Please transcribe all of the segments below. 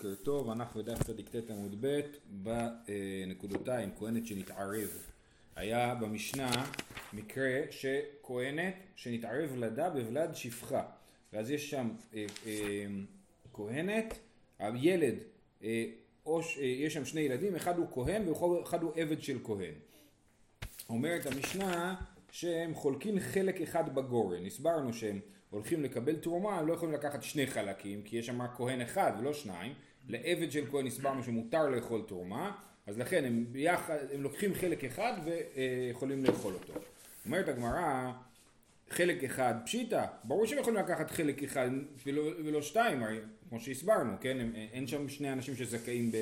בוקר טוב, אנחנו בדף צ"ט עמוד ב' בנקודותיים, כהנת שנתערב. היה במשנה מקרה שכהנת שנתערב לדה בוולד שפחה. ואז יש שם אה, אה, כהנת, הילד, אה, או, אה, יש שם שני ילדים, אחד הוא כהן ואחד הוא עבד של כהן. אומרת המשנה שהם חולקים חלק אחד בגורן. הסברנו שהם הולכים לקבל תרומה, הם לא יכולים לקחת שני חלקים, כי יש שם רק כהן אחד ולא שניים. לעבד של כהן הסברנו שמותר לאכול תרומה, אז לכן הם ביחד, הם לוקחים חלק אחד ויכולים לאכול אותו. אומרת הגמרא, חלק אחד פשיטא, ברור שהם יכולים לקחת חלק אחד ולא, ולא שתיים, הרי כמו שהסברנו, כן? הם, אין שם שני אנשים שזכאים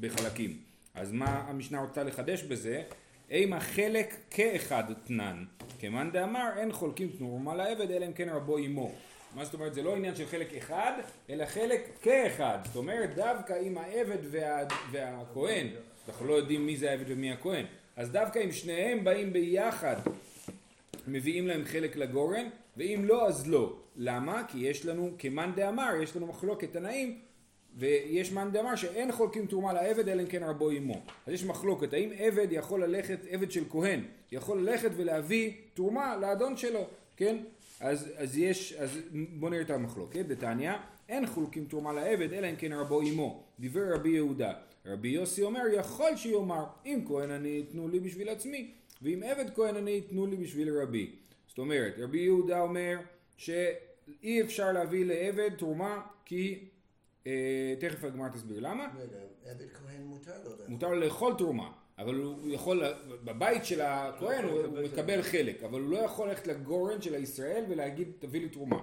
בחלקים. אז מה המשנה רוצה לחדש בזה? אימה חלק כאחד תנן, כמאן דאמר אין חולקים תנומה לעבד אלא אם כן רבו עמו. מה זאת אומרת? זה לא עניין של חלק אחד, אלא חלק כאחד. זאת אומרת, דווקא אם העבד וה, והכהן, אנחנו לא יודעים מי זה העבד ומי הכהן, אז דווקא אם שניהם באים ביחד, מביאים להם חלק לגורן, ואם לא, אז לא. למה? כי יש לנו, כמאן דאמר, יש לנו מחלוקת תנאים, ויש מאן דאמר שאין חולקים תרומה לעבד אלא אם כן רבו עמו. אז יש מחלוקת, האם עבד יכול ללכת, עבד של כהן, יכול ללכת ולהביא תרומה לאדון שלו, כן? אז, אז יש, אז בוא נראה את המחלוקת, דתניא, אין חולקים תרומה לעבד אלא אם כן רבו עמו, דיבר רבי יהודה. רבי יוסי אומר, יכול שיאמר, אם כהן אני תנו לי בשביל עצמי, ואם עבד כהן אני תנו לי בשביל רבי. זאת אומרת, רבי יהודה אומר שאי אפשר להביא לעבד תרומה כי אה, תכף הגמרא תסביר למה. רגע, עבד כהן מותר לו. מותר לו לאכול תרומה. אבל הוא יכול, בבית של הכהן הוא, הוא מקבל חלק, אבל הוא לא יכול ללכת לגורן של הישראל ולהגיד תביא לי תרומה.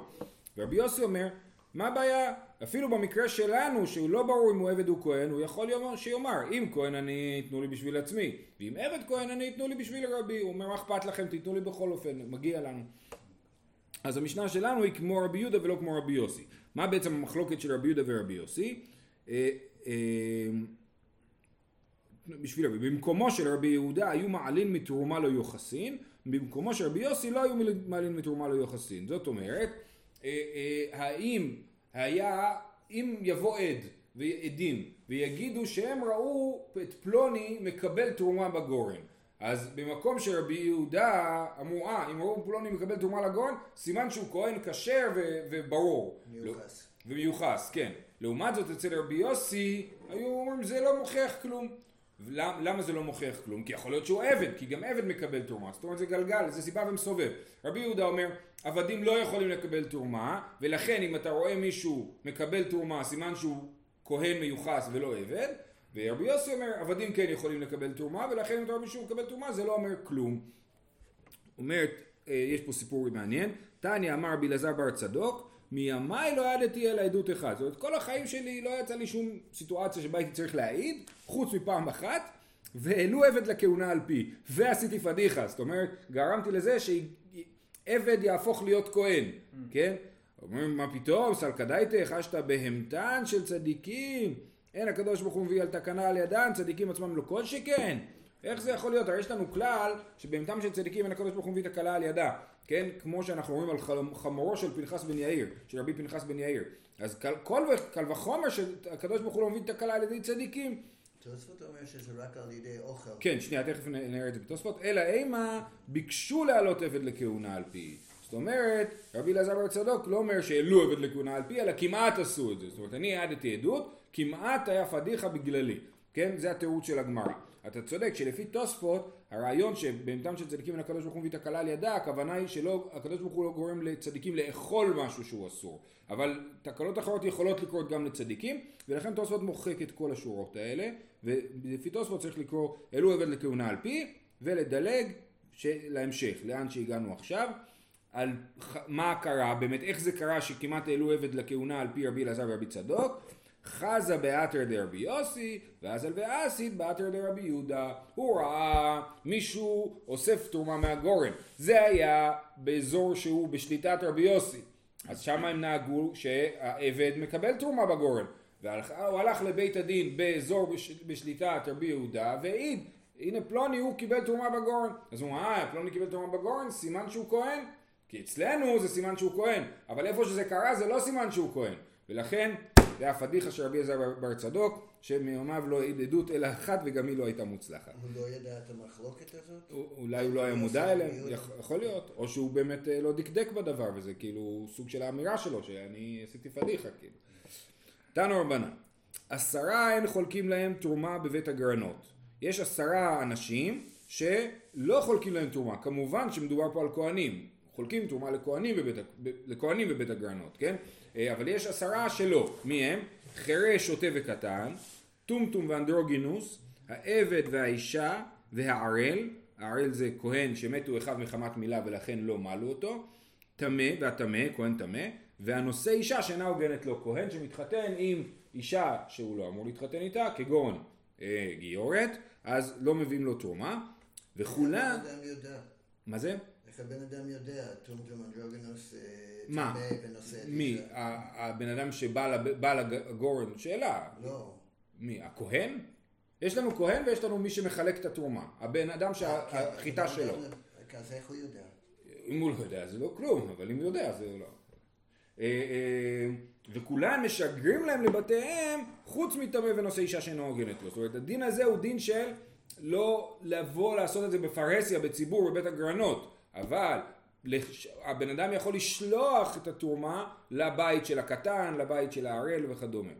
ורבי יוסי אומר, מה הבעיה? אפילו במקרה שלנו, שהוא לא ברור אם הוא עבד או כהן, הוא יכול יאמר, שיאמר, אם כהן אני תנו לי בשביל עצמי, ואם עבד כהן אני תנו לי בשביל רבי, הוא אומר, מה אכפת לכם, תיתנו לי בכל אופן, מגיע לנו. אז המשנה שלנו היא כמו רבי יהודה ולא כמו רבי יוסי. מה בעצם המחלוקת של רבי יהודה ורבי יוסי? בשביל רבי, במקומו של רבי יהודה היו מעלין מתרומה לא יוחסין, במקומו של רבי יוסי לא היו מעלין מתרומה לא יוחסין. זאת אומרת, אה, אה, האם היה, אם יבוא עד ועדים ויגידו שהם ראו את פלוני מקבל תרומה בגורן, אז במקום שרבי יהודה אמרו, אה, אם ראו פלוני מקבל תרומה לגורן, סימן שהוא כהן כשר וברור. מיוחס. ומיוחס, כן. לעומת זאת אצל רבי יוסי, היו אומרים זה לא מוכיח כלום. למה זה לא מוכיח כלום? כי יכול להיות שהוא עבד, כי גם עבד מקבל תרומה. זאת אומרת זה גלגל, זה סיבה ומסובב. רבי יהודה אומר, עבדים לא יכולים לקבל תרומה, ולכן אם אתה רואה מישהו מקבל תרומה, סימן שהוא כהן מיוחס ולא עבד. ורבי יוסי אומר, עבדים כן יכולים לקבל תרומה, ולכן אם אתה רואה מישהו מקבל תרומה, זה לא אומר כלום. אומרת, אה, יש פה סיפור מעניין. תניא אמר רבי אלעזר בר צדוק, מימיי לא ידעתי אלא עדות אחת. זאת אומרת, כל החיים שלי לא יצא לי שום סיטואציה שבה הייתי צריך להעיד, חוץ מפעם אחת, והעלו עבד לכהונה על פי, ועשיתי פדיחה, זאת אומרת, גרמתי לזה שעבד יהפוך להיות כהן, כן? אומרים, מה פתאום, סלקדייתא, חשת בהמתן של צדיקים, אין הקדוש ברוך הוא מביא על תקנה על ידן, צדיקים עצמם לא כל שכן. איך זה יכול להיות? הרי יש לנו כלל שבהמתם של צדיקים אין הקדוש ברוך הוא מביא תקלה על ידה. כן? כמו שאנחנו רואים על חמורו של פנחס בן יאיר, של רבי פנחס בן יאיר. אז כל קל וחומר שהקדוש ברוך הוא לא מביא תקלה על ידי צדיקים. תוספות אומר שזה רק על ידי אוכל. כן, שנייה, תכף נראה את זה בתוספות. אלא אימה ביקשו להעלות עבד לכהונה על פי. זאת אומרת, רבי אלעזר בר צדוק לא אומר שהעלו עבד לכהונה על פי, אלא כמעט עשו את זה. זאת אומרת, אני העדתי עדות, כמעט היה פדיחה בגללי. כן? זה התירוץ של הגמרא. אתה צודק שלפי תוספות הרעיון שבהמתם של צדיקים אין הקדוש ברוך הוא מביא תקלה על ידה הכוונה היא שלא הקדוש ברוך הוא לא גורם לצדיקים לאכול משהו שהוא אסור אבל תקלות אחרות יכולות לקרות גם לצדיקים ולכן תוספות מוחק את כל השורות האלה ולפי תוספות צריך לקרוא אלו עבד לכהונה על פי ולדלג להמשך לאן שהגענו עכשיו על מה קרה באמת איך זה קרה שכמעט העלו עבד לכהונה על פי רבי אלעזר ורבי צדוק חזה באתר דרבי יוסי, ואז על ואסית באתר דרבי יהודה. הוא ראה מישהו אוסף תרומה מהגורן. זה היה באזור שהוא בשליטת רבי יוסי. אז שם הם נהגו שהעבד מקבל תרומה בגורן. והוא הלך לבית הדין באזור בשליטת רבי יהודה והעיד, הנה פלוני הוא קיבל תרומה בגורן. אז הוא אמר, אה, פלוני קיבל תרומה בגורן, סימן שהוא כהן? כי אצלנו זה סימן שהוא כהן, אבל איפה שזה קרה זה לא סימן שהוא כהן. ולכן זה הפדיחה של רבי אלעזר בר צדוק, שמיומיו לא העיד עדות אלא אחת וגם היא לא הייתה מוצלחת. הוא לא ידע את המחלוקת הזאת? אולי הוא לא היה מודע אליהם, יכול להיות, או שהוא באמת אה, לא דקדק בדבר, וזה כאילו סוג של האמירה שלו, שאני עשיתי פדיחה, כאילו. תנו רבנן, עשרה אין חולקים להם תרומה בבית הגרנות. יש עשרה אנשים שלא חולקים להם תרומה, כמובן שמדובר פה על כהנים, חולקים תרומה לכהנים בבית, לכהנים בבית הגרנות, כן? אה, אבל יש עשרה שלא, מי הם? חירש, שוטה וקטן, טומטום ואנדרוגינוס, העבד והאישה והערל, הערל זה כהן שמתו אחד מחמת מילה ולכן לא מלו אותו, טמא והטמא, כהן טמא, והנושא אישה שאינה הוגנת לו, כהן שמתחתן עם אישה שהוא לא אמור להתחתן איתה, כגון אה, גיורת, אז לא מביאים לו תרומה, וכולם... יודע? מה זה? הבן אדם יודע? טומטום אנדרוגינוס אה, מה? ונושא מי? הבן אדם שבא לגורן, שאלה. לא. מי? הכהן? יש לנו כהן ויש לנו מי שמחלק את התרומה. הבן אדם אה, כן, שהחיטה אז שלו. אז איך הוא יודע? אם הוא לא יודע זה לא כלום, אבל אם הוא יודע זה לא. אה, אה, וכולם משגרים להם לבתיהם חוץ מטמא ונושא אישה שאינו הוגנת לו. זאת אומרת הדין הזה הוא דין של לא לבוא לעשות את זה בפרהסיה, בציבור, בבית הגרנות, אבל הבן אדם יכול לשלוח את התרומה לבית של הקטן, לבית של הערל וכדומה.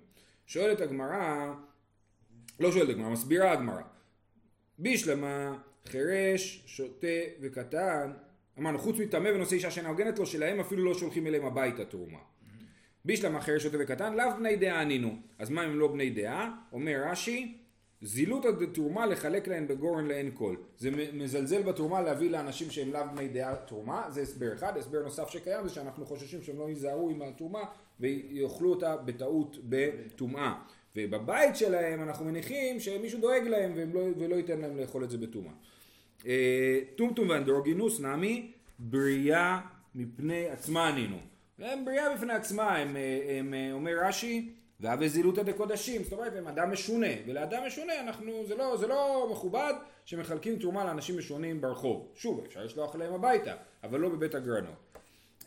שואלת הגמרא, לא שואלת הגמרא, מסבירה הגמרא. בישלמה, חירש, שוטה וקטן, אמרנו חוץ מטמא ונושא אישה שאינה הוגנת לו, שלהם אפילו לא שולחים אליהם הביתה תרומה. בישלמה, חירש, שוטה וקטן, לאו בני דעה ענינו. אז מה אם לא בני דעה? אומר רש"י, זילותא דתרומה לחלק להן בגורן לאין כל. זה מזלזל בתרומה להביא לאנשים שהם לאו בני דעה תרומה, זה הסבר אחד. הסבר נוסף שקיים זה שאנחנו חוששים שהם לא ייזהרו עם התרומה ויאכלו אותה בטעות בטומאה. ובבית שלהם אנחנו מניחים שמישהו דואג להם לא, ולא ייתן להם לאכול את זה בטומאה. אה, טומטום ואנדרוגינוס נמי בריאה מפני עצמה ענינו. הם בריאה בפני עצמה, הם, אה, הם, אה, אומר רש"י, והווה זילותא דקודשים, זאת אומרת הם אדם משונה, ולאדם משונה אנחנו, זה לא, זה לא מכובד שמחלקים תרומה לאנשים משונים ברחוב. שוב, אפשר לשלוח אליהם הביתה, אבל לא בבית הגרנות.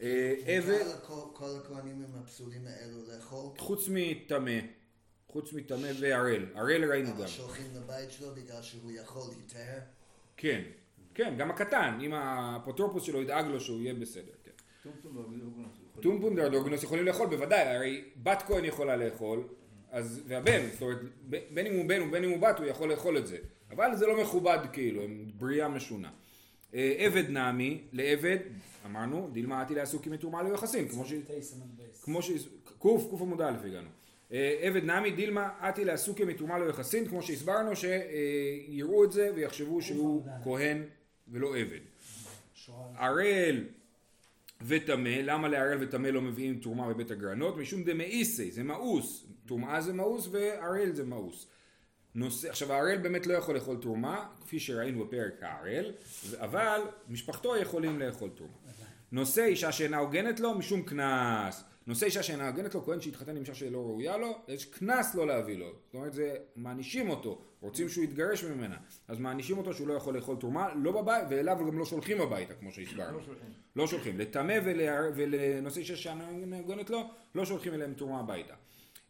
אה, עבד, מותר לכל- כל הכהנים עם הפסולים האלו לאכול? חוץ מטמא, חוץ מטמא וערל, ערל ראינו אבל גם. שולחים לבית שלו בגלל שהוא יכול להיטהר? כן, כן, גם הקטן, אם האפוטרופוס שלו ידאג לו שהוא יהיה בסדר, כן. טומפון דרדוגנוס יכולים לאכול, בוודאי, הרי בת כהן יכולה לאכול, אז, והבן, זאת אומרת, בין אם הוא בן ובין אם הוא בת, הוא יכול לאכול את זה. אבל זה לא מכובד כאילו, הם בריאה משונה. אה, עבד נעמי, לעבד, אמרנו, דילמה עתי לעסוקים מתרומה יוחסין, כמו ש... כמו ש... קוף, קוף עמוד א' הגענו. אה, עבד נעמי דילמה עתי לעסוקי מתרומה יחסין, כמו שהסברנו שיראו את זה ויחשבו שהוא כהן ולא עבד. ערל וטמא, למה לערל וטמא לא מביאים תרומה בבית הגרנות? משום דמאיסי, זה מאוס, טומאה זה מאוס וערל זה מאוס. נושא, עכשיו הערל באמת לא יכול לאכול תרומה, כפי שראינו בפרק הערל, אבל משפחתו יכולים לאכול תרומה. נושא אישה שאינה הוגנת לו משום קנס. נושא אישה שאינה הוגנת לו, כהן שהתחתן עם אישה שלא ראויה לו, יש קנס לא להביא לו. זאת אומרת, זה, מענישים אותו, רוצים שהוא יתגרש ממנה. אז מענישים אותו שהוא לא יכול לאכול תרומה, לא בבית, ואליו גם לא שולחים הביתה, כמו שהסברנו. לא שולחים. לטמא ול- ולנושא אישה שאינה הוגנת לו, לא שולחים אליהם תרומה הביתה.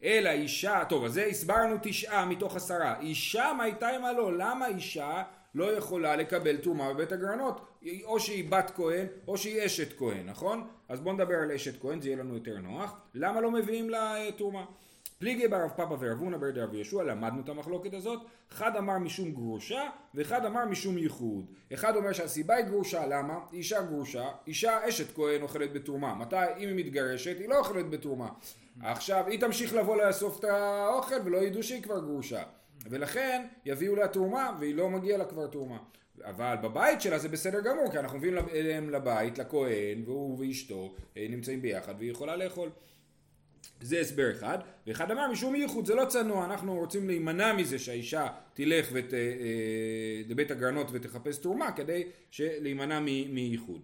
אלא אישה, טוב, אז זה הסברנו תשעה מתוך עשרה. אישה מה הייתה עמה לו? למה אישה לא יכולה לקבל תרומה בבית הגרנות? או שהיא בת כהן, או שהיא אשת כהן, נכון? אז בואו נדבר על אשת כהן, זה יהיה לנו יותר נוח. למה לא מביאים לה אה, תרומה? פליגי ברב פאפא ורב הונא בר דרב יהושע, למדנו את המחלוקת הזאת. אחד אמר משום גרושה, ואחד אמר משום ייחוד. אחד אומר שהסיבה היא גרושה, למה? אישה גרושה, אישה אשת כהן אוכלת בתרומה. מתי? אם היא מתגרשת, היא לא אוכלת בתרומה. עכשיו, היא תמשיך לבוא לאסוף את האוכל ולא ידעו שהיא כבר גרושה. ולכן יביאו לה תרומה והיא לא מגיעה לה כבר תרומה. אבל בבית שלה זה בסדר גמור, כי אנחנו מביאים אליהם לבית, לכהן, והוא ואשתו אה, נמצאים ביחד והיא יכולה לאכול. זה הסבר אחד, ואחד אמר משום ייחוד זה לא צנוע, אנחנו רוצים להימנע מזה שהאישה תלך ות, אה, אה, לבית הגרנות ותחפש תרומה כדי להימנע מייחוד.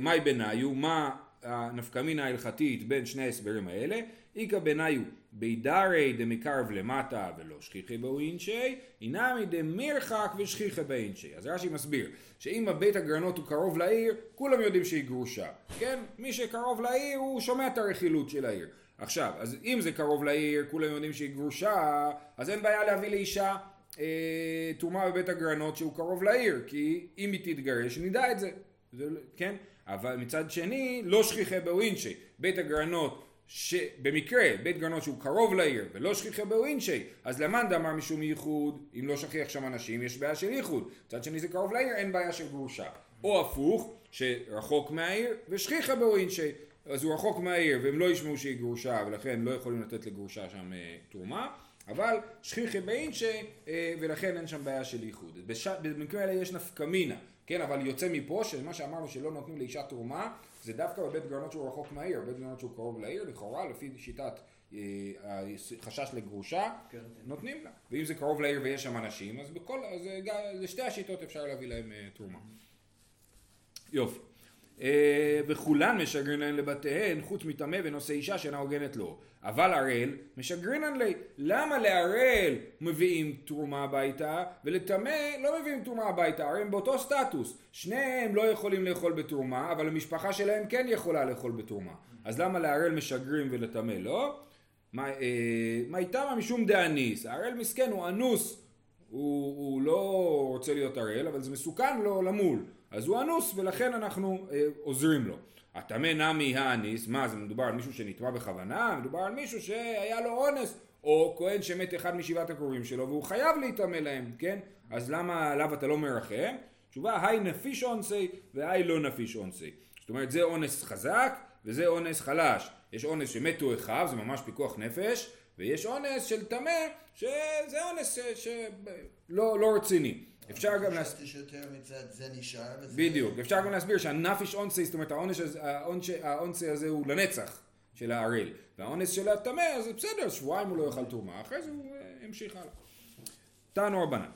מאי בניו, מה הנפקמינה ההלכתית בין שני ההסברים האלה? איכא בניו בידרי דמקרב למטה ולא שכיחי באינשי, אינמי דמירחק ושכיחי באינשי. אז רש"י מסביר שאם הבית הגרנות הוא קרוב לעיר, כולם יודעים שהיא גרושה. כן? מי שקרוב לעיר הוא שומע את הרכילות של העיר. עכשיו, אז אם זה קרוב לעיר, כולם יודעים שהיא גרושה, אז אין בעיה להביא לאישה אה, תרומה בבית הגרנות שהוא קרוב לעיר, כי אם היא תתגרש נדע את זה, זה כן? אבל מצד שני, לא שכיחי בווינצ'י, בית הגרנות שבמקרה בית גרנות שהוא קרוב לעיר ולא שכיחי בווינצ'י אז למאן דאמר משום ייחוד אם לא שכיח שם אנשים יש בעיה של ייחוד. מצד שני זה קרוב לעיר אין בעיה של גרושה. או הפוך שרחוק מהעיר ושכיחא בווינצ'י אז הוא רחוק מהעיר והם לא ישמעו שהיא גרושה ולכן לא יכולים לתת לגרושה שם אה, תרומה. אבל שכיחי באינשי אה, ולכן אין שם בעיה של ייחוד. בש... במקרה האלה יש נפקא מינה, כן, אבל יוצא מפה שמה שאמרנו שלא נותנים לאישה תרומה זה דווקא בבית גרנות שהוא רחוק מהעיר, בבית גרנות שהוא קרוב לעיר, לכאורה לפי שיטת אה, החשש לגרושה, כן. נותנים לה. ואם זה קרוב לעיר ויש שם אנשים, אז בכל, אז לשתי השיטות אפשר להביא להם אה, תרומה. יופי. אה, וכולן משגרינן לבתיהן חוץ מטמא ונושא אישה שאינה הוגנת לו. אבל הראל משגרינן לי. למה להראל מביאים תרומה הביתה ולטמא לא מביאים תרומה הביתה? הרי הם באותו סטטוס. שניהם לא יכולים לאכול בתרומה אבל המשפחה שלהם כן יכולה לאכול בתרומה. אז למה להראל משגרים ולטמא לא? מה אה, איתמה משום דאניס. הראל מסכן הוא אנוס. הוא, הוא לא רוצה להיות הראל אבל זה מסוכן לו למול. אז הוא אנוס ולכן אנחנו אה, עוזרים לו. הטמא נמי האניס, מה זה מדובר על מישהו שנטמע בכוונה? מדובר על מישהו שהיה לו אונס, או כהן שמת אחד משבעת הקרובים שלו והוא חייב להיטמא להם, כן? אז למה עליו אתה לא מרחם? תשובה, היי נפיש אונסי והי לא נפיש אונסי. זאת אומרת זה אונס חזק וזה אונס חלש. יש אונס שמתו אחיו, זה ממש פיקוח נפש, ויש אונס של טמא, שזה אונס שלא לא רציני. אפשר גם להסביר... שיותר מצד זה נשאר. בדיוק. אפשר גם להסביר שהנפיש אונסי, זאת אומרת האונסי הזה הוא לנצח של הערל. והאונס של הטמא, אז בסדר, שבועיים הוא לא יאכל תרומה, אחרי זה הוא המשיך הלאה. תנו רבנן.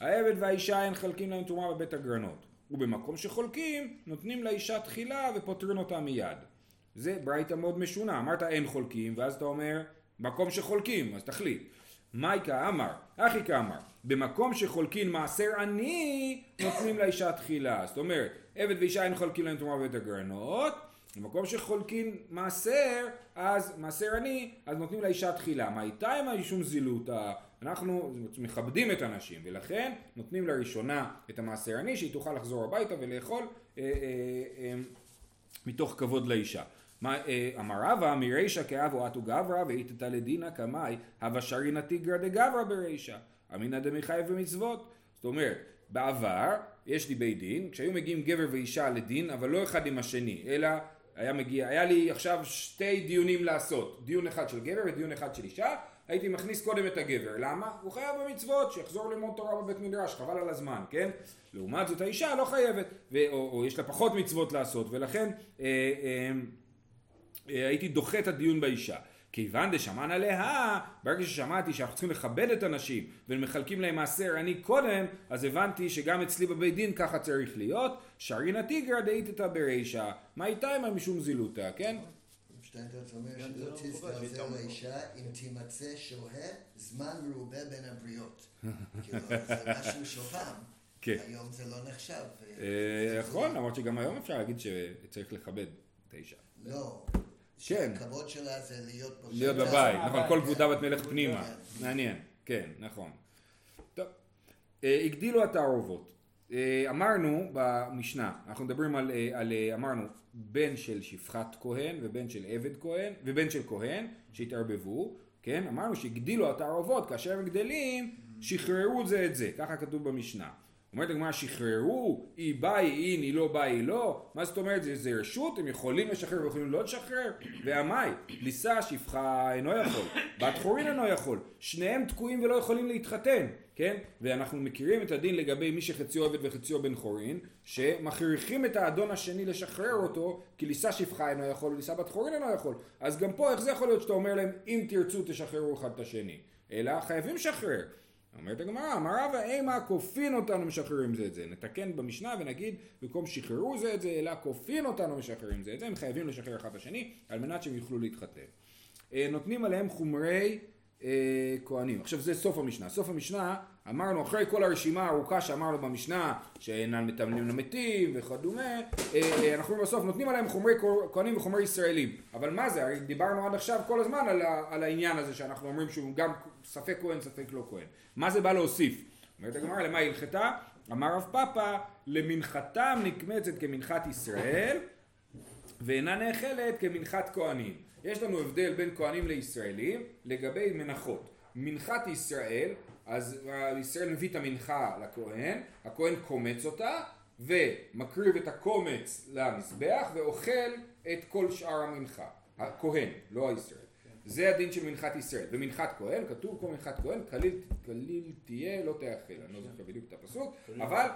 העבד והאישה אין חלקים להם תרומה בבית הגרנות. ובמקום שחולקים, נותנים לאישה תחילה ופותרים אותה מיד. זה ברייתא מאוד משונה. אמרת אין חולקים, ואז אתה אומר, מקום שחולקים, אז תחליט. מייקה אמר, אחי כאמר, במקום שחולקין מעשר עני, נותנים לאישה תחילה. זאת אומרת, עבד ואישה אין חולקין להם תרומה בבית הגרנות, במקום שחולקין מעשר, אז מעשר עני, אז נותנים לאישה תחילה. מה איתה עם משום זילותא? אנחנו מכבדים את הנשים, ולכן נותנים לראשונה את המעשר עני, שהיא תוכל לחזור הביתה ולאכול אה, אה, אה, מתוך כבוד לאישה. אה, אמר רבא מרישא כאבו אטו גברא ואיתתא לדינא קמאי הווה שרינא תיגרא דגברא ברישא אמינא דמחייב במצוות זאת אומרת בעבר יש לי בית דין כשהיו מגיעים גבר ואישה לדין אבל לא אחד עם השני אלא היה מגיע היה לי עכשיו שתי דיונים לעשות דיון אחד של גבר ודיון אחד של אישה הייתי מכניס קודם את הגבר למה? הוא חייב במצוות שיחזור ללמוד תורה בבית מדרש חבל על הזמן כן? לעומת זאת האישה לא חייבת ו- או, או יש לה פחות מצוות לעשות ולכן אה, אה, הייתי דוחה את הדיון באישה. כיוון דשמען עליה, ברגע ששמעתי שאנחנו צריכים לכבד את הנשים ומחלקים להם מעשר אני קודם, אז הבנתי שגם אצלי בבית דין ככה צריך להיות. שרינא תיגרא דאיתתא ברישא, מה איתה עם משום זילותא, כן? שטיינטרץ אומר שלא לא תזדעזע לאישה אם תימצא שוהה זמן מרובה בין הבריות. כאילו זה משהו פעם. כן. היום זה לא נחשב. אה, נכון, למרות שגם היום אפשר להגיד שצריך לכבד את האישה. לא. כן. הכבוד שלה זה להיות פה. להיות בבית, נכון, כל כבודה בת מלך פנימה. מעניין, כן, נכון. טוב, אה, הגדילו התערובות. אה, אמרנו במשנה, אנחנו מדברים על, אה, על, אמרנו, בן של שפחת כהן ובן של עבד כהן ובן של כהן שהתערבבו, כן? אמרנו שהגדילו התערובות, כאשר הם גדלים, שחררו זה את זה, ככה כתוב במשנה. אומרת הגמרא שחררו, היא באי אין, היא לא באי לא, מה זאת אומרת זה, זה רשות, הם יכולים לשחרר ויכולים לא לשחרר, ועמאי, ליסה שפחה אינו יכול, בת חורין אינו יכול, שניהם תקועים ולא יכולים להתחתן, כן? ואנחנו מכירים את הדין לגבי מי שחציו עבד וחציו בן חורין, שמכריחים את האדון השני לשחרר אותו, כי ליסה שפחה אינו יכול וליסה בת חורין אינו יכול, אז גם פה איך זה יכול להיות שאתה אומר להם אם תרצו תשחררו אחד את השני, אלא חייבים לשחרר. אומרת הגמרא, אמר רבא, אימה כופין אותנו משחררים זה את זה. נתקן במשנה ונגיד, במקום שחררו זה את זה, אלא כופין אותנו משחררים זה את זה. הם חייבים לשחרר אחד את השני, על מנת שהם יוכלו להתחתן. אה, נותנים עליהם חומרי אה, כהנים. עכשיו זה סוף המשנה. סוף המשנה אמרנו אחרי כל הרשימה הארוכה שאמרנו במשנה שאינן מתאמנים למתים וכדומה אה, אנחנו בסוף נותנים עליהם חומרי כהנים וחומרי ישראלים אבל מה זה? הרי דיברנו עד עכשיו כל הזמן על, ה, על העניין הזה שאנחנו אומרים שהוא גם ספק כהן ספק לא כהן מה זה בא להוסיף? אומרת הגמרא למה הלכתה? אמר רב פאפא למנחתם נקמצת כמנחת ישראל ואינה נאכלת כמנחת כהנים יש לנו הבדל בין כהנים לישראלים לגבי מנחות מנחת ישראל אז ישראל מביא את המנחה לכהן, הכהן קומץ אותה ומקריב את הקומץ למזבח ואוכל את כל שאר המנחה, הכהן, לא הישראל. זה הדין של מנחת ישראל. ומנחת כהן, כתוב כל מנחת כהן, כליל, כליל תהיה לא תאכל, אני לא זוכר בדיוק את הפסוק, אבל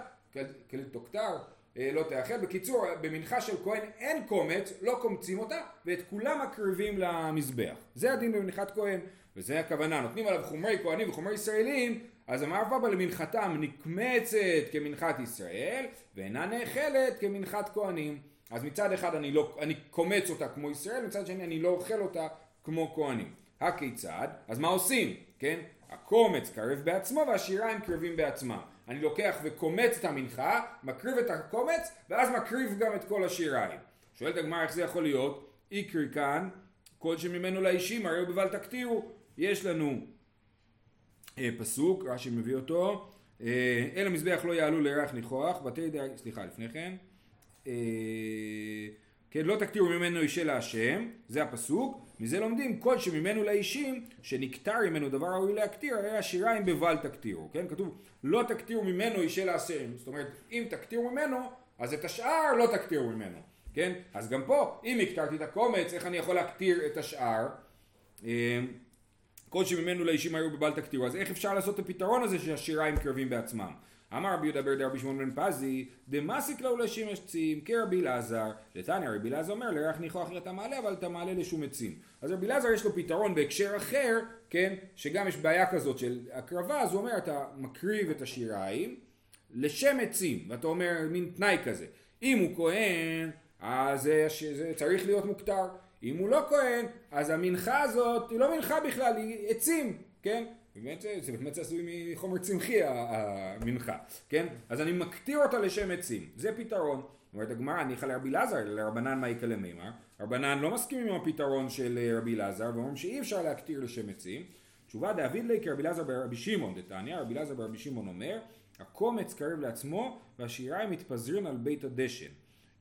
כליל אה, לא תאכל. בקיצור, במנחה של כהן אין קומץ, לא קומצים אותה, ואת כולם מקריבים למזבח. זה הדין במנחת כהן. וזה הכוונה, נותנים עליו חומרי כהנים וחומרי ישראלים, אז אמר רבא למנחתם נקמצת כמנחת ישראל, ואינה נאכלת כמנחת כהנים. אז מצד אחד אני, לא, אני קומץ אותה כמו ישראל, מצד שני אני לא אוכל אותה כמו כהנים. הכיצד? אז מה עושים? כן? הקומץ קרב בעצמו והשיריים קרבים בעצמם. אני לוקח וקומץ את המנחה, מקריב את הקומץ, ואז מקריב גם את כל השיריים. שואלת הגמרא איך זה יכול להיות? איקרי כאן, כל שממנו לאישים הרי הוא בבל תקטירו. יש לנו אה, פסוק, רש"י מביא אותו, אה, אל המזבח לא יעלו לירח ניחוח, בתי דייג, סליחה לפני כן, אה, כן לא תקטירו ממנו אישה להשם, זה הפסוק, מזה לומדים כל שממנו לאישים שנקטר ממנו דבר ראוי להקטיר, הרי השיריים בבל תקטירו, כן כתוב לא תקטירו ממנו אישה להשם, זאת אומרת אם תקטירו ממנו אז את השאר לא תקטירו ממנו, כן? אז גם פה אם הקטרתי את הקומץ איך אני יכול להקטיר את השאר? כל שממנו לאישים היו בבל תקטירו. אז איך אפשר לעשות את הפתרון הזה שהשיריים קרבים בעצמם? אמר רבי יהודה ברדה רבי שמעון בן פזי, דמסיק לו לשים עצים כרבי אלעזר. לתניא רבי אלעזר אומר לריח ניחוח אתה מעלה אבל אתה מעלה לשום עצים. אז רבי אלעזר יש לו פתרון בהקשר אחר, כן, שגם יש בעיה כזאת של הקרבה, אז הוא אומר אתה מקריב את השיריים לשם עצים, ואתה אומר מין תנאי כזה. אם הוא כהן, אז זה, זה צריך להיות מוכתר. אם הוא לא כהן, אז המנחה הזאת היא לא מנחה בכלל, היא עצים, כן? באמת, זה באמת עשוי מחומר צמחי המנחה, כן? אז אני מקטיר אותה לשם עצים, זה פתרון. אומרת הגמרא, ניחא לרבי אלעזר, לרבנן מאי למימר. רבנן לא מסכימים עם הפתרון של אה, רבי אלעזר, ואומרים שאי אפשר להקטיר לשם עצים. תשובה דאביד לי כרבי אלעזר ברבי שמעון דתניא, רבי אלעזר ברבי שמעון אומר, הקומץ קרב לעצמו והשיריים מתפזרים על בית הדשן,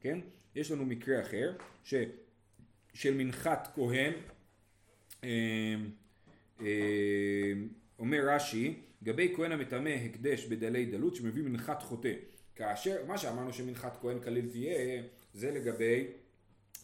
כן? יש לנו מקרה אחר, ש... של מנחת כהן, אה, אה, אומר רש"י, גבי כהן המטמא הקדש בדלי דלות שמביא מנחת חוטא. כאשר, מה שאמרנו שמנחת כהן כליל תהיה, זה לגבי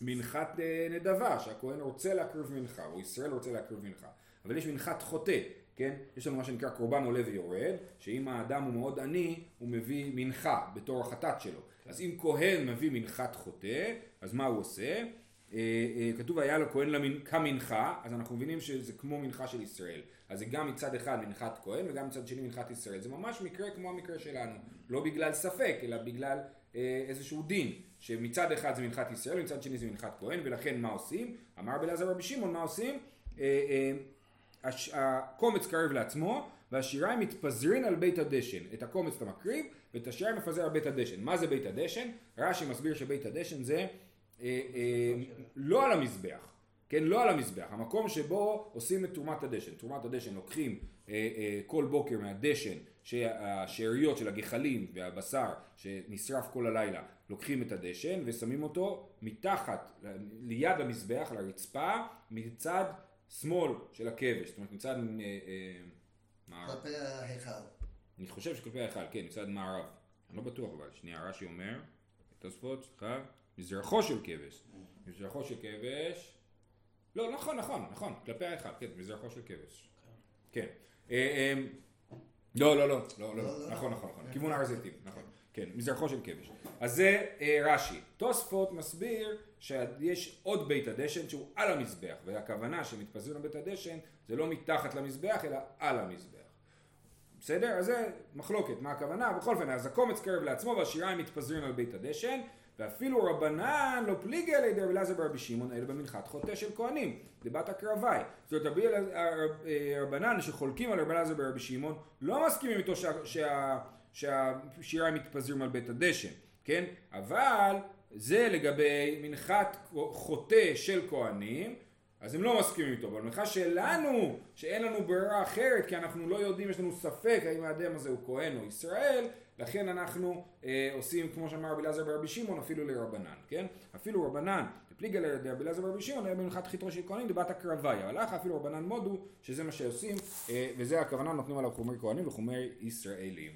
מנחת אה, נדבה, שהכהן רוצה להקריב מנחה, או ישראל רוצה להקריב מנחה. אבל יש מנחת חוטא, כן? יש לנו מה שנקרא קורבן עולה ויורד, שאם האדם הוא מאוד עני, הוא מביא מנחה בתור החטאת שלו. אז אם כהן מביא מנחת חוטא, אז מה הוא עושה? אה, אה, כתוב היה לו כהן למנ... כמנחה, אז אנחנו מבינים שזה כמו מנחה של ישראל. אז זה גם מצד אחד מנחת כהן וגם מצד שני מנחת ישראל. זה ממש מקרה כמו המקרה שלנו. לא בגלל ספק, אלא בגלל אה, איזשהו דין. שמצד אחד זה מנחת ישראל ומצד שני זה מנחת כהן, ולכן מה עושים? אמר בלעזר רבי שמעון, מה עושים? אה, אה, הקומץ קרב לעצמו, והשיריים מתפזרין על בית הדשן. את הקומץ אתה מקריב, ואת השיריים מפזר על בית הדשן. מה זה בית הדשן? רש"י מסביר שבית הדשן זה לא על המזבח, כן, לא על המזבח, המקום שבו עושים את תרומת הדשן. תרומת הדשן לוקחים אה, כל בוקר מהדשן, שהשאריות של הגחלים והבשר שנשרף כל הלילה, לוקחים את הדשן ושמים אותו מתחת, ליד המזבח, על הרצפה, מצד שמאל של הכבש, זאת אומרת מצד מערב. כלפי ההיכל. אני חושב שכלפי ההיכל, כן, מצד מערב. אני לא בטוח אבל, שנייה, רש"י אומר, תוספות, סליחה. מזרחו של כבש. מזרחו של כבש, לא, נכון, נכון, נכון, כלפי ההיכל, כן, מזרחו של כבש. כן. אה, אה, לא, לא, לא, לא, לא, נכון, נכון, נכון, כיוון הר זיתים, נכון, כן, מזרחו של כבש. אז זה אה, רש"י. תוספות מסביר שיש עוד בית הדשן שהוא על המזבח, והכוונה שמתפזרים לבית הדשן זה לא מתחת למזבח אלא על המזבח. בסדר? אז זה מחלוקת, מה הכוונה? בכל אופן, אז הקומץ קרב לעצמו והשיריים מתפזרים על בית הדשן, ואפילו רבנן לא פליגי על ידי רבי אלעזר ברבי שמעון אלא במנחת חוטא של כהנים, דיבת הקרבי. זאת אומרת רבי רבנן שחולקים על רבי אלעזר ברבי שמעון לא מסכימים איתו שה, שה, שהשירה מתפזרים על בית הדשן, כן? אבל זה לגבי מנחת חוטא של כהנים אז הם לא מסכימים איתו, אבל במנחה שלנו, שאין לנו ברירה אחרת, כי אנחנו לא יודעים, יש לנו ספק האם האדם הזה הוא כהן או ישראל, לכן אנחנו אה, עושים, כמו שאמר רבי אלעזר ברבי שמעון, אפילו לרבנן, כן? אפילו רבנן, פליגה לרבי אלעזר ברבי שמעון, היה במנחת חיתו של כהנים, דיבת הקרביה, אבל לך אפילו רבנן מודו, שזה מה שעושים, אה, וזה הכוונה, נותנים עליו חומרי כהנים וחומרי ישראלים.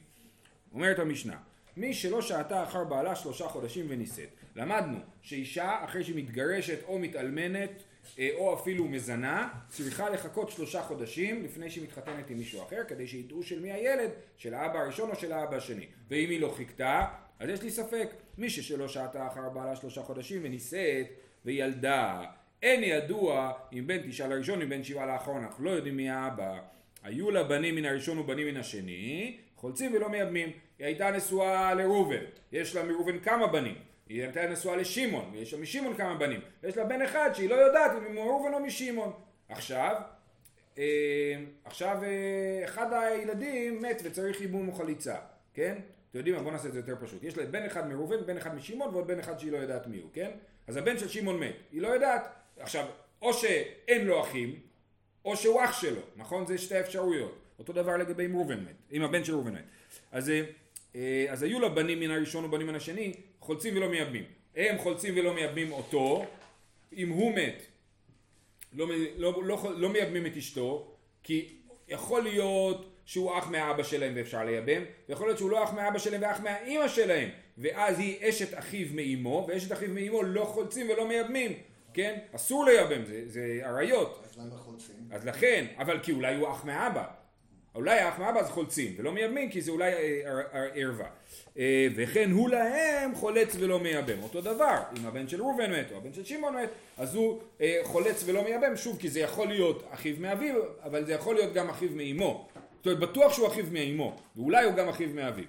אומרת המשנה, מי שלא שעתה אחר בעלה שלושה חודשים ונישאת. למדנו שאישה אחרי שהיא מתגרשת או מתאלמנת או אפילו מזנה, צריכה לחכות שלושה חודשים לפני שהיא מתחתנת עם מישהו אחר, כדי שידעו של מי הילד, של האבא הראשון או של האבא השני. ואם היא לא חיכתה, אז יש לי ספק, מי ששלא שעתה אחר בעלה שלושה חודשים ונישאת וילדה, אין ידוע אם בן תשעה לראשון, אם בן שבעה לאחרון, אנחנו לא יודעים מי האבא. היו לה בנים מן הראשון ובנים מן השני, חולצים ולא מייבמים. היא הייתה נשואה לראובן, יש לה מראובן כמה בנים. היא הייתה נשואה לשמעון, ויש לה משמעון כמה בנים, ויש לה בן אחד שהיא לא יודעת אם הוא ראובן או משמעון. עכשיו, אה, עכשיו אה, אחד הילדים מת וצריך ייבום או חליצה, כן? אתם יודעים מה? בואו נעשה את זה יותר פשוט. יש לה בן אחד מראובן, בן אחד משמעון ועוד בן אחד שהיא לא יודעת מי הוא, כן? אז הבן של שמעון מת, היא לא יודעת. עכשיו, או שאין לו אחים, או שהוא אח שלו, נכון? זה שתי אפשרויות. אותו דבר לגבי אם ראובן מת, אם הבן של ראובן מת. אז, אה, אז היו לה בנים מן הראשון ובנים מן השני, חולצים ולא מייבמים. הם חולצים ולא מייבמים אותו, אם הוא מת, לא, לא, לא, לא מייבמים את אשתו, כי יכול להיות שהוא אח מהאבא שלהם ואפשר לייבם, ויכול להיות שהוא לא אח מהאבא שלהם ואח מהאימא שלהם, ואז היא אשת אחיו מאימו, ואשת אחיו מאימו לא חולצים ולא מייבמים, כן? אסור לייבם, זה, זה עריות. אז למה חולצים? אז לכן, אבל כי אולי הוא אח מהאבא. אולי האח מאבא זה חולצים, ולא מייבמים כי זה אולי אה, ערווה. אה, וכן הוא להם חולץ ולא מייבם. אותו דבר, אם הבן של ראובן מת או הבן של שמעון מת, אז הוא אה, חולץ ולא מייבם, שוב כי זה יכול להיות אחיו מאביו, אבל זה יכול להיות גם אחיו מאימו. זאת אומרת, בטוח שהוא אחיו מאימו, ואולי הוא גם אחיו מאביו.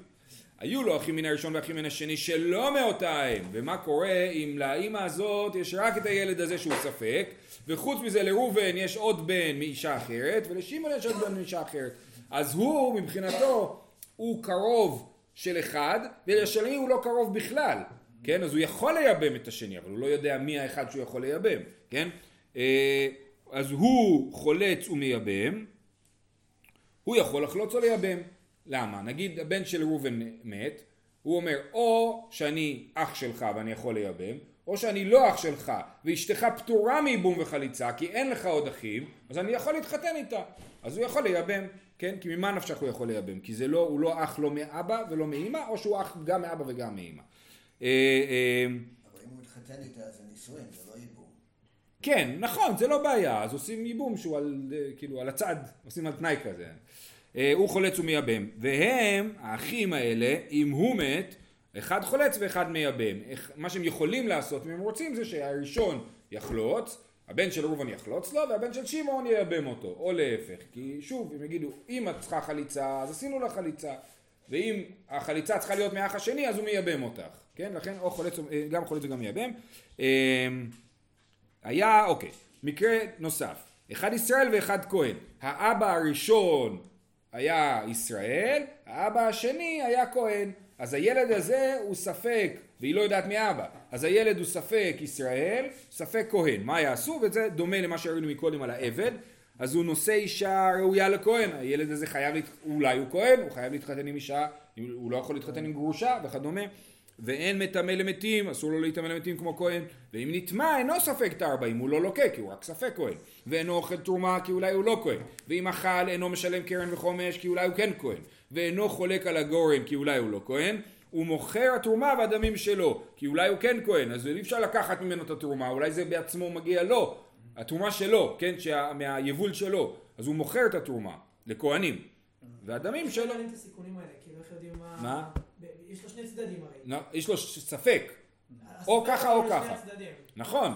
היו לו אחים מן הראשון ואחים מן השני שלא מאותה האם, ומה קורה אם לאימא הזאת יש רק את הילד הזה שהוא ספק, וחוץ מזה לראובן יש עוד בן מאישה אחרת, ולשמעון יש עוד בן מאישה אחרת. אז הוא מבחינתו הוא קרוב של אחד ולשני הוא לא קרוב בכלל כן? אז הוא יכול לייבם את השני אבל הוא לא יודע מי האחד שהוא יכול לייבם כן? אה, אז הוא חולץ ומייבם הוא יכול לחלוץ או לייבם. למה? נגיד הבן של ראובן מת הוא אומר או שאני אח שלך ואני יכול לייבם או שאני לא אח שלך ואשתך פטורה מייבום וחליצה כי אין לך עוד אחים אז אני יכול להתחתן איתה. אז הוא יכול לייבם כן? כי ממה נפשך הוא יכול לייבם? כי זה לא, הוא לא אח לא מאבא ולא מאמא, או שהוא אח גם מאבא וגם מאמא. אה, אה, אבל אם הוא מתחתן איתה זה נישואין, זה לא ייבום. כן, נכון, זה לא בעיה, אז עושים ייבום שהוא על, אה, כאילו, על הצד, עושים על תנאי כזה. הוא חולץ ומייבם, והם, האחים האלה, אם הוא מת, אחד חולץ ואחד מייבם. מה שהם יכולים לעשות, אם הם רוצים, זה שהראשון יחלוץ, הבן של ראובן יחלוץ לו והבן של שמעון ייבם אותו, או להפך, כי שוב, אם יגידו, אם את צריכה חליצה, אז עשינו לה חליצה, ואם החליצה צריכה להיות מהאח השני, אז הוא מייבם אותך, כן? לכן או חולץ, גם חולץ וגם מייבם. אמ, היה, אוקיי, מקרה נוסף, אחד ישראל ואחד כהן, האבא הראשון היה ישראל, האבא השני היה כהן, אז הילד הזה הוא ספק והיא לא יודעת מי אבא. אז הילד הוא ספק ישראל, ספק כהן. מה יעשו? וזה דומה למה שראינו מקודם על העבד. אז הוא נושא אישה ראויה לכהן. הילד הזה חייב, להת... אולי הוא כהן, הוא חייב להתחתן עם אישה, הוא לא יכול להתחתן עם גרושה וכדומה. ואין מטמא למתים, אסור לו להיטמא למתים כמו כהן, ואם נטמא אינו ספק תרבה, אם הוא לא לוקה, כי הוא רק ספק כהן, ואינו אוכל תרומה, כי אולי הוא לא כהן, ואם אכל אינו משלם קרן וחומש, כי אולי הוא כן כהן, ואינו חולק על הגורן, כי אולי הוא לא כהן, הוא מוכר התרומה והדמים שלו, כי אולי הוא כן כהן, אז אי אפשר לקחת ממנו את התרומה, אולי זה בעצמו מגיע לו, התרומה שלו, כן, שה, מהיבול שלו, אז הוא מוכר את התרומה לכהנים, והדמים שלו... איך את הסיכונים האלה? כאילו איך יודעים מה... מה? יש לו שני צדדים הרי. לא, יש לו ספק, או ככה או ככה. נכון,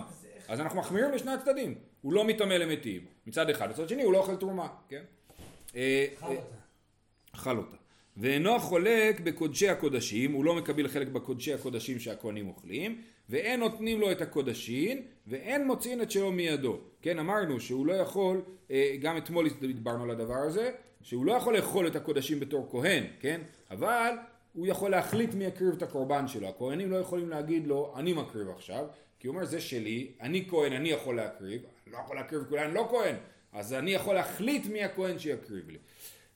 אז אנחנו מחמירים לשני הצדדים, הוא לא מטמא למתים, מצד אחד, מצד שני הוא לא אוכל תרומה, כן? אכל אותה. אכל אותה. ואינו חולק בקודשי הקודשים, הוא לא מקבל חלק בקודשי הקודשים שהכהנים אוכלים, ואין נותנים לו את הקודשים, ואין מוציאים את שלו מידו. כן, אמרנו שהוא לא יכול, אה, גם אתמול דיברנו על הדבר הזה, שהוא לא יכול לאכול את הקודשים בתור כהן, כן? אבל הוא יכול להחליט מי יקריב את הקורבן שלו. הכהנים לא יכולים להגיד לו, אני מקריב עכשיו, כי הוא אומר, זה שלי, אני כהן, אני יכול להקריב, אני לא יכול להקריב אני לא כהן, אז אני יכול להחליט מי הכהן שיקריב לי.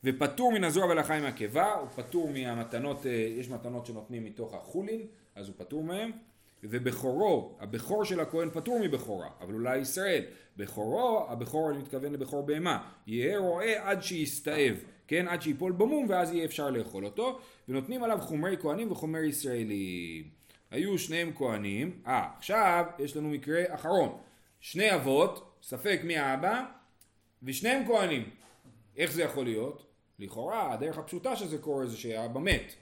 ופטור מן הזרוע ולחיים מהקיבה, הוא פטור מהמתנות, אה, יש מתנות שנותנים מתוך החולין, אז הוא פטור מהם. ובכורו, הבכור של הכהן פטור מבכורה, אבל אולי ישראל. בכורו, הבכור אני מתכוון לבכור בהמה, יהיה רועה עד שיסתאב, כן, עד שיפול במום ואז יהיה אפשר לאכול אותו, ונותנים עליו חומרי כהנים וחומר ישראלים. היו שניהם כהנים, אה, עכשיו יש לנו מקרה אחרון, שני אבות, ספק מי האבא, ושניהם כהנים. איך זה יכול להיות? לכאורה, הדרך הפשוטה שזה קורה זה שהאבא מת.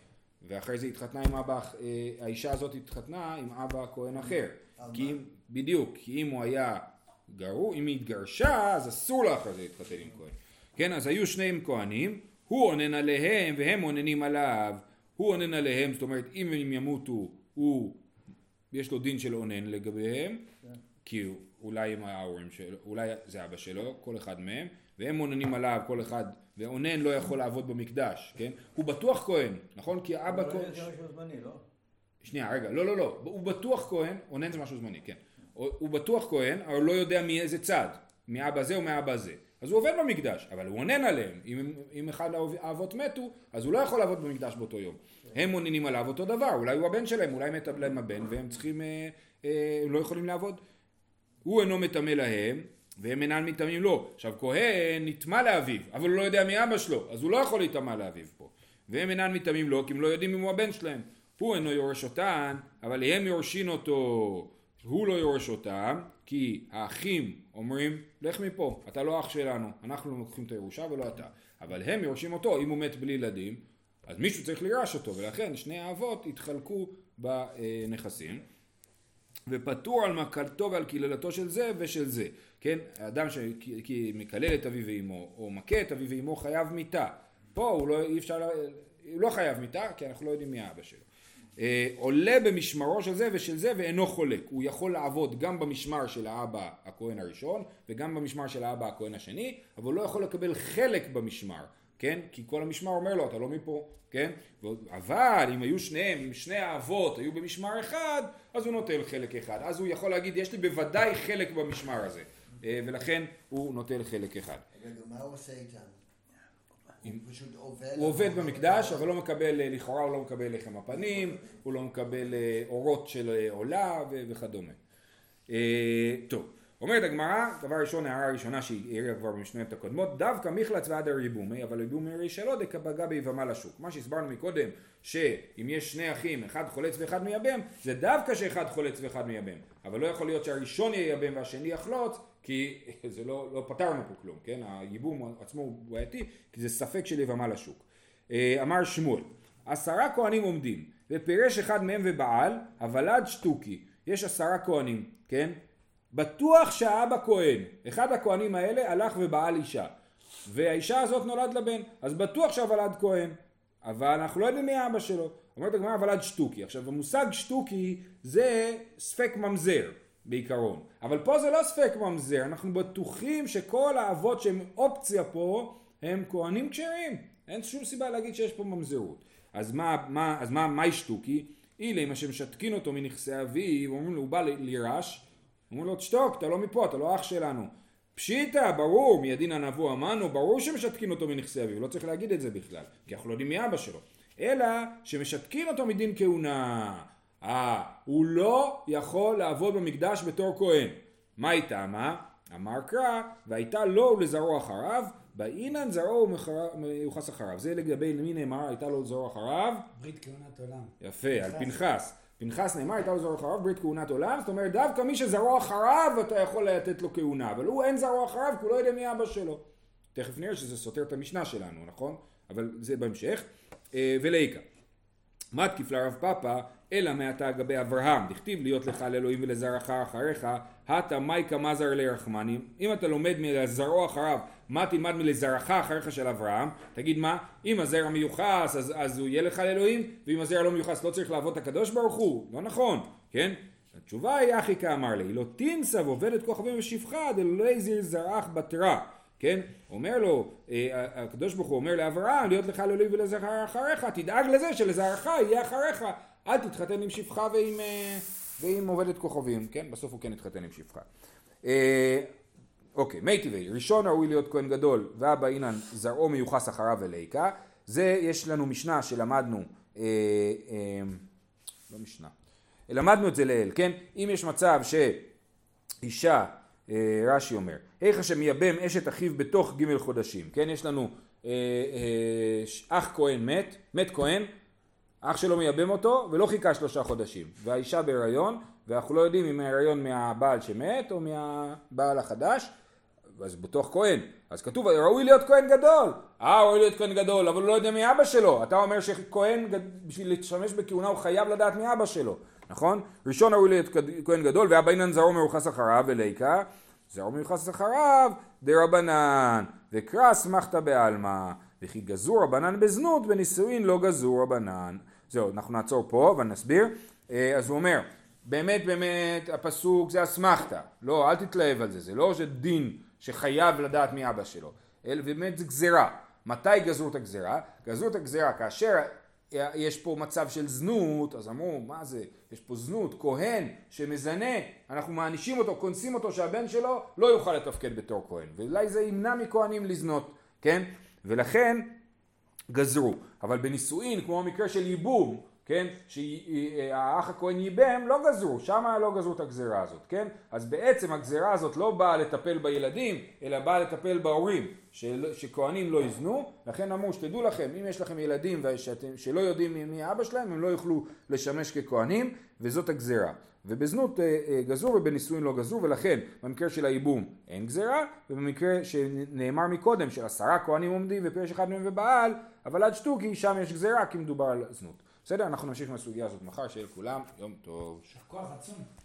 ואחרי זה התחתנה עם אבא, אה, האישה הזאת התחתנה עם אבא כהן אחר. כי אם, בדיוק, כי אם הוא היה גרוע, אם היא התגרשה, אז אסור לה אחרי זה להתחתן עם כהן. כן, אז היו שניהם כהנים, הוא אונן עליהם והם אוננים עליו. הוא אונן עליהם, זאת אומרת, אם הם ימותו, הוא, יש לו דין של אונן לגביהם, כן. כי אולי הם ההורים שלו, אולי זה אבא שלו, כל אחד מהם, והם אוננים עליו, כל אחד ואונן לא יכול לעבוד במקדש, כן? הוא בטוח כהן, נכון? כי האבא כהן... זה משהו זמני, לא? שנייה, רגע, לא, לא, לא, הוא בטוח כהן, אונן זה משהו זמני, כן. הוא בטוח כהן, אבל לא יודע מאיזה צד, מאבא זה או מאבא זה. אז הוא עובד במקדש, אבל הוא אונן עליהם. אם, אם אחד האבות מתו, אז הוא לא יכול לעבוד במקדש באותו יום. הם אוננים עליו אותו דבר, אולי הוא הבן שלהם, אולי מת להם הבן, והם צריכים, אה, אה, לא יכולים לעבוד. הוא אינו מטמא להם, והם אינם מטמאים לו. עכשיו כהן נטמא לאביו, אבל הוא לא יודע מי אבא שלו, אז הוא לא יכול להיטמא לאביו פה. והם אינם מטמאים לו, כי הם לא יודעים אם הוא הבן שלהם. הוא אינו יורש אותן, אבל הם יורשין אותו. הוא לא יורש אותם, כי האחים אומרים, לך מפה, אתה לא אח שלנו, אנחנו לוקחים את הירושה ולא אתה. אבל הם יורשים אותו, אם הוא מת בלי ילדים, אז מישהו צריך לירש אותו, ולכן שני האבות התחלקו בנכסים. ופטור על מכתו ועל קללתו של זה ושל זה. כן, האדם שמקלל את אביו ואמו, או מכה את אביו ואמו, חייב מיתה. פה הוא לא, אי אפשר, הוא לא חייב מיתה, כי אנחנו לא יודעים מי האבא שלו. אה, עולה במשמרו של זה ושל זה ואינו חולק. הוא יכול לעבוד גם במשמר של האבא הכהן הראשון, וגם במשמר של האבא הכהן השני, אבל הוא לא יכול לקבל חלק במשמר. כן? כי כל המשמר אומר לו, אתה לא מפה, כן? אבל אם היו שניהם, אם שני האבות היו במשמר אחד, אז הוא נוטל חלק אחד. אז הוא יכול להגיד, יש לי בוודאי חלק במשמר הזה. אה, ולכן הוא נוטל חלק אחד. רגע, מה הוא עושה איתם? הוא עובד במקדש, אבל לא מקבל, אה, לכאורה הוא לא מקבל לחם הפנים, הוא לא מקבל אה, אורות של עולה וכדומה. טוב. אומרת הגמרא, דבר ראשון, הערה הראשונה שהיא העירה כבר במשניות הקודמות, דווקא מיכלץ ועד הריבומי, אבל ריבומי רישלו דקבגה ביבמה לשוק. מה שהסברנו מקודם, שאם יש שני אחים, אחד חולץ ואחד מייבם, זה דווקא שאחד חולץ ואחד מייבם. אבל לא יכול להיות שהראשון ייבם והשני יחלוץ, כי זה לא, לא פתרנו פה כלום, כן? הייבום עצמו הוא בעייתי, כי זה ספק של יבמה לשוק. אה, אמר שמואל, עשרה כהנים עומדים, ופירש אחד מהם ובעל, הוולד שטוקי. יש עשרה כהנים, כן? בטוח שהאבא כהן, אחד הכהנים האלה הלך ובעל אישה והאישה הזאת נולד לבן, אז בטוח שהוולד כהן, אבל אנחנו לא יודעים מי האבא שלו. אומרת הגמרא ולד שטוקי. עכשיו המושג שטוקי זה ספק ממזר בעיקרון, אבל פה זה לא ספק ממזר, אנחנו בטוחים שכל האבות שהם אופציה פה הם כהנים כשרים, אין שום סיבה להגיד שיש פה ממזרות. אז מה, מה, אז מה, מה שטוקי? אילא אם שמשתקין אותו מנכסי אביו, אומרים לו הוא בא לירש אומרים לו תשתוק, אתה לא מפה, אתה לא אח שלנו. פשיטא, ברור, מידין הנבוא אמנו, ברור שמשתקין אותו מנכסי אביו, לא צריך להגיד את זה בכלל, כי אנחנו לא יודעים מי אבא שלו. אלא שמשתקין אותו מדין כהונה. אה, הוא לא יכול לעבוד במקדש בתור כהן. מה איתה מה? אמר קרא, והייתה לו ולזרעו אחריו, באינן זרעו ומיוחס אחריו. זה לגבי מי נאמר, הייתה לו לזרעו אחריו? ברית כהונת עולם. יפה, על פנחס. פנחס נאמר הייתה זרוע אחריו ברית כהונת עולם, זאת אומרת דווקא מי שזרוע אחריו אתה יכול לתת לו כהונה, אבל הוא אין זרוע אחריו כי הוא לא יודע מי אבא שלו. תכף נראה שזה סותר את המשנה שלנו, נכון? אבל זה בהמשך. אה, וליקה. מתקיף לרב פאפא אלא מעתה גבי אברהם, דכתיב להיות לך לאלוהים ולזרעך אחריך, הטה מייקה מזר לרחמנים, אם אתה לומד מלזרעו אחריו, מה תלמד מלזרעך אחריך של אברהם, תגיד מה, אם הזרע מיוחס אז, אז הוא יהיה לך לאלוהים, ואם הזרע לא מיוחס לא צריך לעבוד את הקדוש ברוך הוא, לא נכון, כן? התשובה היא אחי כאמר לי, לא תנסה ועובדת כוכבים ושפחה דלא יזיר זרעך בתרה. כן? אומר לו, אה, הקדוש ברוך הוא אומר לאברהם, להיות לך לאלוהים ולזרעך אחריך, תדאג לזה שלזרעך יהיה אחריך, אל תתחתן עם שפחה ועם, אה, ועם עובדת כוכבים, כן? בסוף הוא כן התחתן עם שפחה. אה, אוקיי, מי טבעי, ראשון ראוי להיות כהן גדול, ואבא אינן זרעו מיוחס אחריו וליקה, זה יש לנו משנה שלמדנו, אה, אה, לא משנה, למדנו את זה לעיל, כן? אם יש מצב שאישה אה, רש"י אומר, איך השם מייבם אשת אחיו בתוך ג' חודשים, כן? יש לנו אה, אה, אח כהן מת, מת כהן, אח שלו מייבם אותו ולא חיכה שלושה חודשים, והאישה בהיריון, ואנחנו לא יודעים אם ההיריון מהבעל שמת או מהבעל החדש, אז בתוך כהן, אז כתוב ראוי להיות כהן גדול, אה ראוי להיות כהן גדול, אבל הוא לא יודע מי אבא שלו, אתה אומר שכהן בשביל להשתמש בכהונה הוא חייב לדעת מי אבא שלו, נכון? ראשון ראוי להיות כהן גדול, ואבא אינן זרעו מיוחס אחריו וליקה, זרעו מיוחס אחריו דרבנן, וקרא אסמכתא בעלמא, וכי גזור רבנן בזנות, בנישואין לא גזור רבנן. זהו, אנחנו נעצור פה ונסביר. אה, אז הוא אומר, באמת באמת הפסוק זה אסמכתא, לא אל תתלהב על זה, זה לא שדין שחייב לדעת מי אבא שלו, אלא באמת זה גזירה. מתי גזרו את הגזירה? גזרו את הגזירה כאשר יש פה מצב של זנות, אז אמרו, מה זה, יש פה זנות, כהן שמזנה, אנחנו מענישים אותו, קונסים אותו שהבן שלו לא יוכל לתפקד בתור כהן, ואולי זה ימנע מכהנים לזנות, כן? ולכן גזרו. אבל בנישואין, כמו המקרה של ייבום, כן, שהאח הכהן ייבם, לא גזרו, שם לא גזרו את הגזירה הזאת, כן? אז בעצם הגזירה הזאת לא באה לטפל בילדים, אלא באה לטפל בהורים, שכהנים לא יזנו, לכן אמרו שתדעו לכם, אם יש לכם ילדים ושאתם, שלא יודעים מי אבא שלהם, הם לא יוכלו לשמש ככהנים, וזאת הגזירה. ובזנות אה, אה, גזרו ובנישואין לא גזרו, ולכן במקרה של הייבום אין גזירה, ובמקרה שנאמר מקודם של עשרה כהנים עומדים ופרש אחד מהם ובעל, אבל עד שטוקי שם יש גזירה כי מדובר על זנות. בסדר? אנחנו נמשיך עם הסוגיה הזאת מחר, שיהיה לכולם יום טוב. כוח עצום.